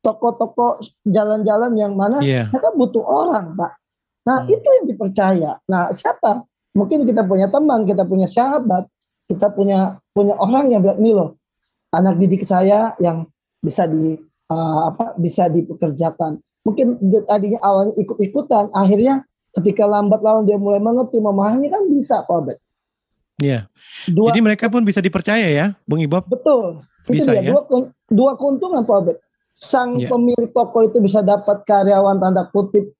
toko-toko jalan-jalan yang mana Iya. mereka butuh orang pak nah itu yang dipercaya nah siapa mungkin kita punya teman kita punya sahabat kita punya punya orang yang bilang ini loh anak didik saya yang bisa di eh, apa bisa dipekerjakan mungkin tadinya awalnya ikut-ikutan akhirnya ketika lambat laun dia mulai mengerti memahami kan bisa Pak Obed Iya. Dua- Jadi mereka pun bisa dipercaya ya, Bung Ibob? betul itu Bisa dia ya? dua dua keuntungan Pak Obed sang Iya. pemilik toko itu bisa dapat karyawan tanda kutip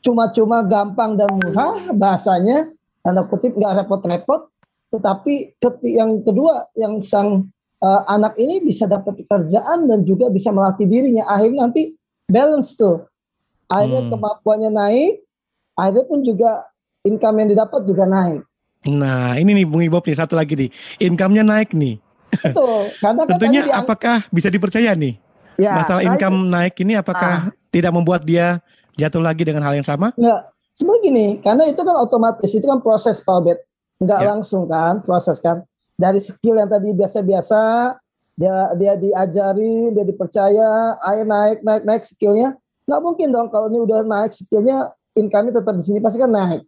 cuma-cuma gampang dan murah bahasanya tanda kutip nggak repot-repot tetapi yang kedua yang sang eh, anak ini bisa dapat pekerjaan dan juga bisa melatih dirinya akhirnya nanti balance tuh akhirnya Hmm. kemampuannya naik akhirnya pun juga income yang didapat juga naik Nah, ini nih Bung Ibob nih satu lagi nih. Income-nya naik nih. betul karena kan Tentunya apakah bisa dipercaya nih? Ya, Masalah nah income naik ini apakah tidak membuat dia jatuh lagi dengan hal yang sama? Enggak. Sebenarnya gini, karena itu kan otomatis, itu kan proses Pak Obed. Enggak Ya. langsung kan, proses kan. Dari skill yang tadi biasa-biasa, dia dia diajari, dia dipercaya, ayo naik, naik, naik skillnya. Nggak mungkin dong kalau ini udah naik skillnya, income-nya tetap di sini pasti kan naik.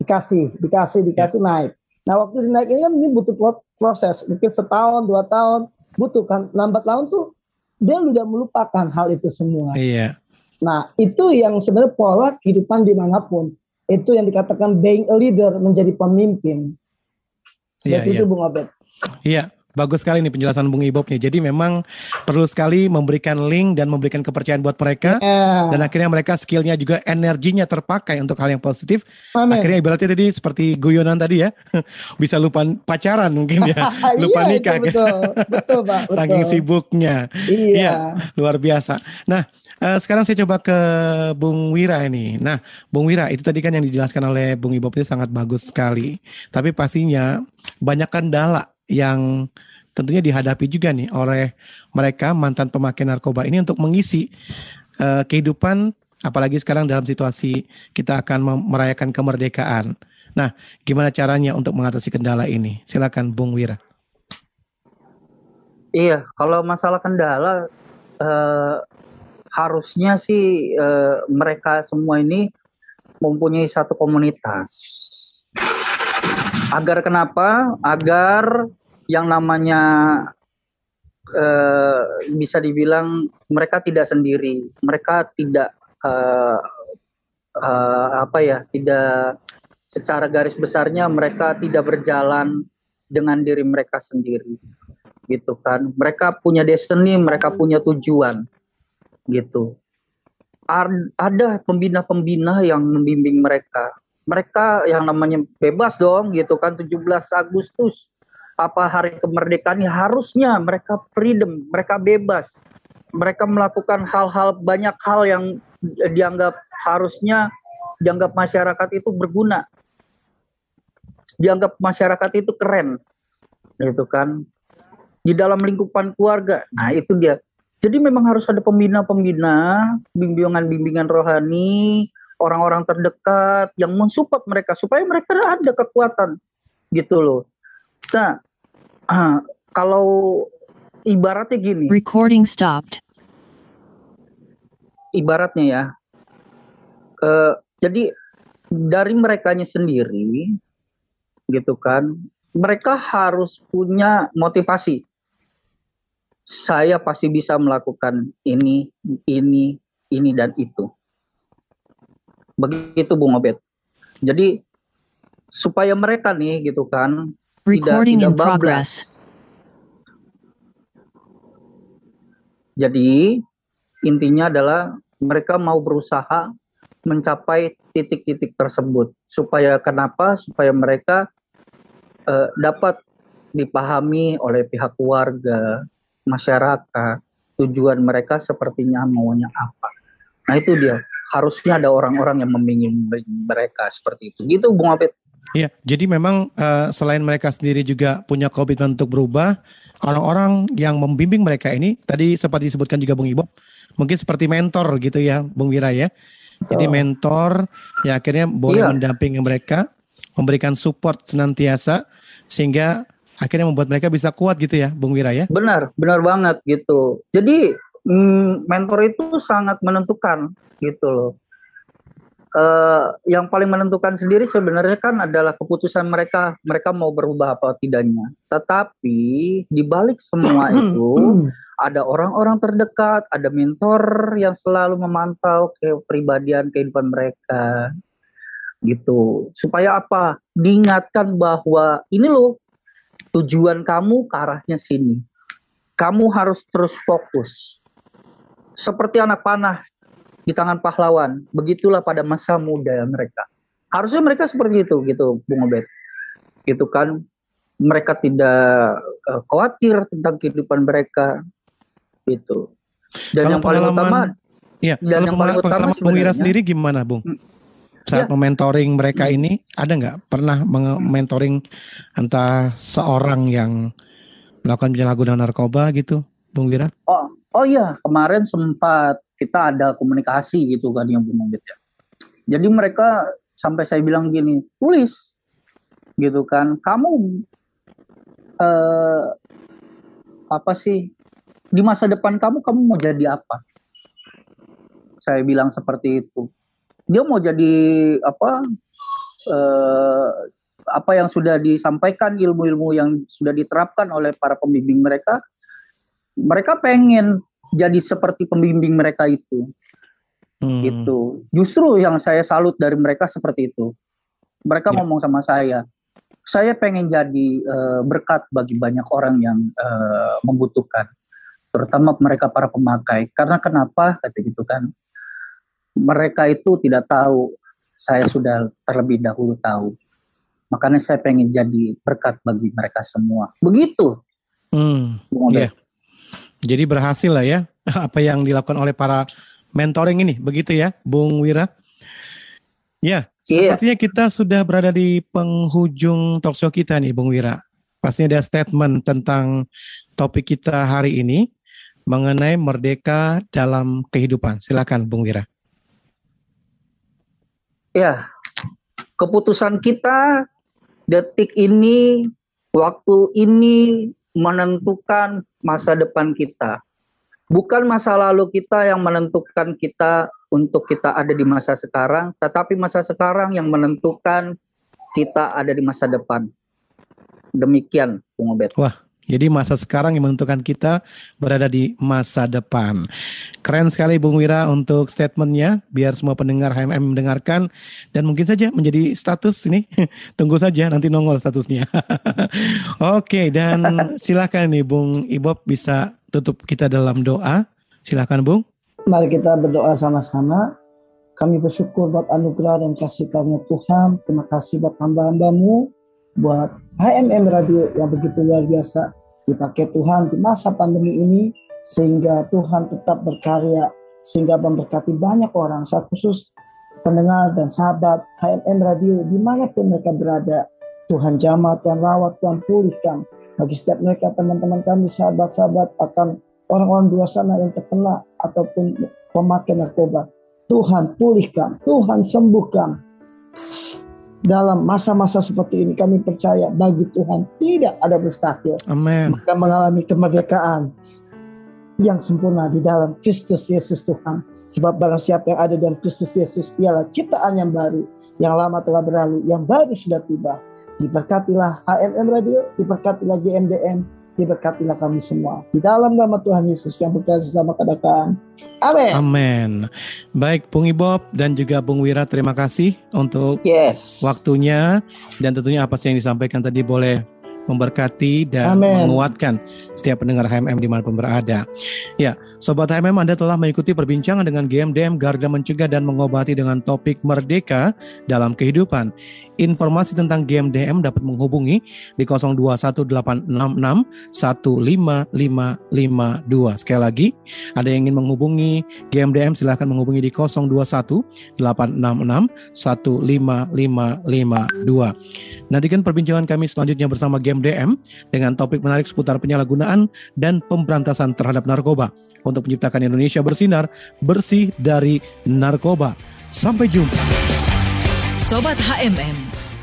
Dikasih, dikasih, dikasih naik. Nah waktu dinaik ini kan ini butuh pro- proses, mungkin setahun, dua tahun, butuh kan. Lambat laun tuh dia udah melupakan hal itu semua. Iya. Nah, itu yang sebenarnya pola kehidupan di mana pun. Itu yang dikatakan being a leader, menjadi pemimpin. Seperti Iya, itu iya. Bung Obed. Iya, bagus sekali nih penjelasan Bung Ibob nih. Jadi memang perlu sekali memberikan link dan memberikan kepercayaan buat mereka Ya. dan akhirnya mereka skillnya juga energinya terpakai untuk hal yang positif. Amin. Akhirnya ibaratnya tadi seperti guyonan tadi ya, bisa lupa pacaran mungkin ya, lupa Iya, itu nikah. betul, betul Pak, betul. Saking sibuknya. Iya. luar biasa. Nah, eh, sekarang saya coba ke Bung Wira ini. Nah, Bung Wira itu tadi kan yang dijelaskan oleh Bung Ibob itu sangat bagus sekali. Tapi pastinya banyak kendala yang tentunya dihadapi juga nih oleh mereka mantan pemakai narkoba ini untuk mengisi eh, kehidupan apalagi sekarang dalam situasi kita akan merayakan kemerdekaan. Nah, gimana caranya untuk mengatasi kendala ini? Silakan Bung Wira. Iya, kalau masalah kendala eh, harusnya sih eh, mereka semua ini mempunyai satu komunitas. Agar kenapa? Agar yang namanya eh, bisa dibilang mereka tidak sendiri, mereka tidak eh, eh, apa ya, tidak secara garis besarnya mereka tidak berjalan dengan diri mereka sendiri. Gitu kan. Mereka punya destiny mereka punya tujuan. Gitu. Ar- ada pembina-pembina yang membimbing mereka mereka yang namanya bebas dong gitu kan 17 Agustus. Apa hari kemerdekaan ya harusnya mereka freedom mereka bebas. Mereka melakukan hal-hal banyak hal yang dianggap harusnya dianggap masyarakat itu berguna. Dianggap masyarakat itu keren gitu kan. Di dalam lingkupan keluarga. Nah, itu dia. Jadi memang harus ada pembina-pembina, bimbingan-bimbingan rohani, orang-orang terdekat yang mensupport mereka supaya mereka ada kekuatan gitu loh. Nah, ah, kalau ibaratnya gini, Recording stopped. ibaratnya ya. eh, jadi dari merekanya sendiri gitu kan, mereka harus punya motivasi. Saya pasti bisa melakukan ini, ini, ini dan itu. Begitu Bung Obed. Jadi supaya mereka nih gitu kan Recording tidak tidak bablas. progress. Jadi intinya adalah mereka mau berusaha mencapai titik-titik tersebut supaya kenapa? Supaya mereka eh, dapat dipahami oleh pihak keluarga, masyarakat, tujuan mereka sepertinya maunya apa. Nah itu dia harusnya ada orang-orang yang membimbing mereka seperti itu. Gitu Bung Abed. Iya, jadi memang eh, selain mereka sendiri juga punya komitmen untuk berubah, orang-orang yang membimbing mereka ini tadi sempat disebutkan juga Bung Ibob, mungkin seperti mentor gitu ya, Bung Wira ya. Jadi mentor ya akhirnya boleh Iya. mendampingi mereka, memberikan support senantiasa sehingga akhirnya membuat mereka bisa kuat gitu ya, Bung Wira ya. Benar, benar banget gitu. Jadi mm, mentor itu sangat menentukan gitu loh. Eh, yang paling menentukan sendiri sebenarnya kan adalah keputusan mereka, mereka mau berubah apa tidaknya. Tetapi di balik semua itu ada orang-orang terdekat, ada mentor yang selalu memantau kepribadian kehidupan mereka gitu. Supaya apa? Diingatkan bahwa ini loh tujuan kamu ke arahnya sini. Kamu harus terus fokus. Seperti anak panah di tangan pahlawan, begitulah pada masa muda mereka. Harusnya mereka seperti itu gitu, Bung Obed. Gitu kan, mereka tidak eh, khawatir tentang kehidupan mereka gitu. Dan Kalau yang paling utama Iya, dan yang paling utama Bung sebenarnya- sendiri gimana, Bung? Saat Ya. mementoring mereka ini ada nggak pernah mentoring entah seorang yang melakukan penyalahgunaan narkoba gitu, Bung Wira? Oh, oh iya, kemarin sempat kita ada komunikasi gitu kan yang Bung Obed ya. Jadi mereka sampai saya bilang gini, tulis gitu kan, kamu eh apa sih di masa depan kamu kamu mau jadi apa? Saya bilang seperti itu. Dia mau jadi apa? eh apa yang sudah disampaikan ilmu-ilmu yang sudah diterapkan oleh para pembimbing mereka mereka pengen jadi seperti pembimbing mereka itu gitu justru yang saya salut dari mereka seperti itu mereka ngomong sama saya saya pengen jadi eh, berkat bagi banyak orang yang eh, membutuhkan, terutama mereka para pemakai. Karena kenapa? Kata gitu kan, mereka itu tidak tahu saya sudah terlebih dahulu tahu. Makanya saya pengen jadi berkat bagi mereka semua. Begitu. Hmm, iya. Jadi berhasil lah ya apa yang dilakukan oleh para mentoring ini, begitu ya, Bung Wira? Ya, Iya. sepertinya kita sudah berada di penghujung talkshow kita nih, Bung Wira. Pastinya ada statement tentang topik kita hari ini mengenai merdeka dalam kehidupan. Silakan, Bung Wira. Ya, keputusan kita detik ini, waktu ini menentukan masa depan kita. Bukan masa lalu kita yang menentukan kita untuk kita ada di masa sekarang, tetapi masa sekarang yang menentukan kita ada di masa depan. Demikian, Bung Obed. Wah, jadi masa sekarang yang menentukan kita berada di masa depan. Keren sekali Bung Wira untuk statementnya, biar semua pendengar HMM mendengarkan dan mungkin saja menjadi status ini. Tunggu saja nanti nongol statusnya. Oke, dan silakan nih Bung Ibob bisa tutup kita dalam doa. Silakan Bung. Mari kita berdoa sama-sama. Kami bersyukur buat anugerah dan kasih karunia Tuhan. Terima kasih buat hamba-hambamu, buat HMM Radio yang begitu luar biasa dipakai Tuhan di masa pandemi ini sehingga Tuhan tetap berkarya sehingga memberkati banyak orang saya khusus pendengar dan sahabat HMM Radio di mana pun mereka berada. Tuhan jamah, Tuhan rawat, Tuhan pulihkan. Bagi setiap mereka teman-teman kami sahabat-sahabat akan orang-orang di sana yang terkena ataupun pemakai narkoba Tuhan pulihkan, Tuhan sembuhkan dalam masa-masa seperti ini kami percaya bagi Tuhan tidak ada mustahil. Amin. Maka mengalami kemerdekaan yang sempurna di dalam Kristus Yesus Tuhan. Sebab barang siapa yang ada dalam Kristus Yesus ialah ciptaan yang baru. Yang lama telah berlalu, yang baru sudah tiba. Diberkatilah HMM Radio, diberkatilah GMDM, diberkatilah kami semua. Di dalam nama Tuhan Yesus yang berkasih sama kadakan. Amin. Amin. Baik, Bung Ibob dan juga Bung Wira, terima kasih untuk yes. waktunya dan tentunya apa sih yang disampaikan tadi boleh memberkati dan Amin. menguatkan setiap pendengar HMM di mana pun berada. Ya, Sobat HMM Anda telah mengikuti perbincangan dengan GMDM Garda Mencegah dan Mengobati dengan topik Merdeka dalam Kehidupan. Informasi tentang GMDM dapat menghubungi di 021866155552. Sekali lagi, ada yang ingin menghubungi GMDM silahkan menghubungi di 021866155552. Nantikan perbincangan kami selanjutnya bersama GMDM dengan topik menarik seputar penyalahgunaan dan pemberantasan terhadap narkoba untuk menciptakan Indonesia bersinar bersih dari narkoba. Sampai jumpa. Sobat HMM,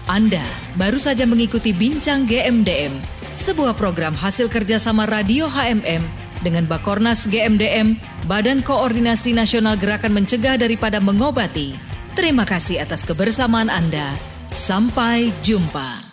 Anda baru saja mengikuti Bincang GMDM, sebuah program hasil kerjasama Radio HMM dengan Bakornas GMDM, Badan Koordinasi Nasional Gerakan Mencegah Daripada Mengobati. Terima kasih atas kebersamaan Anda. Sampai jumpa.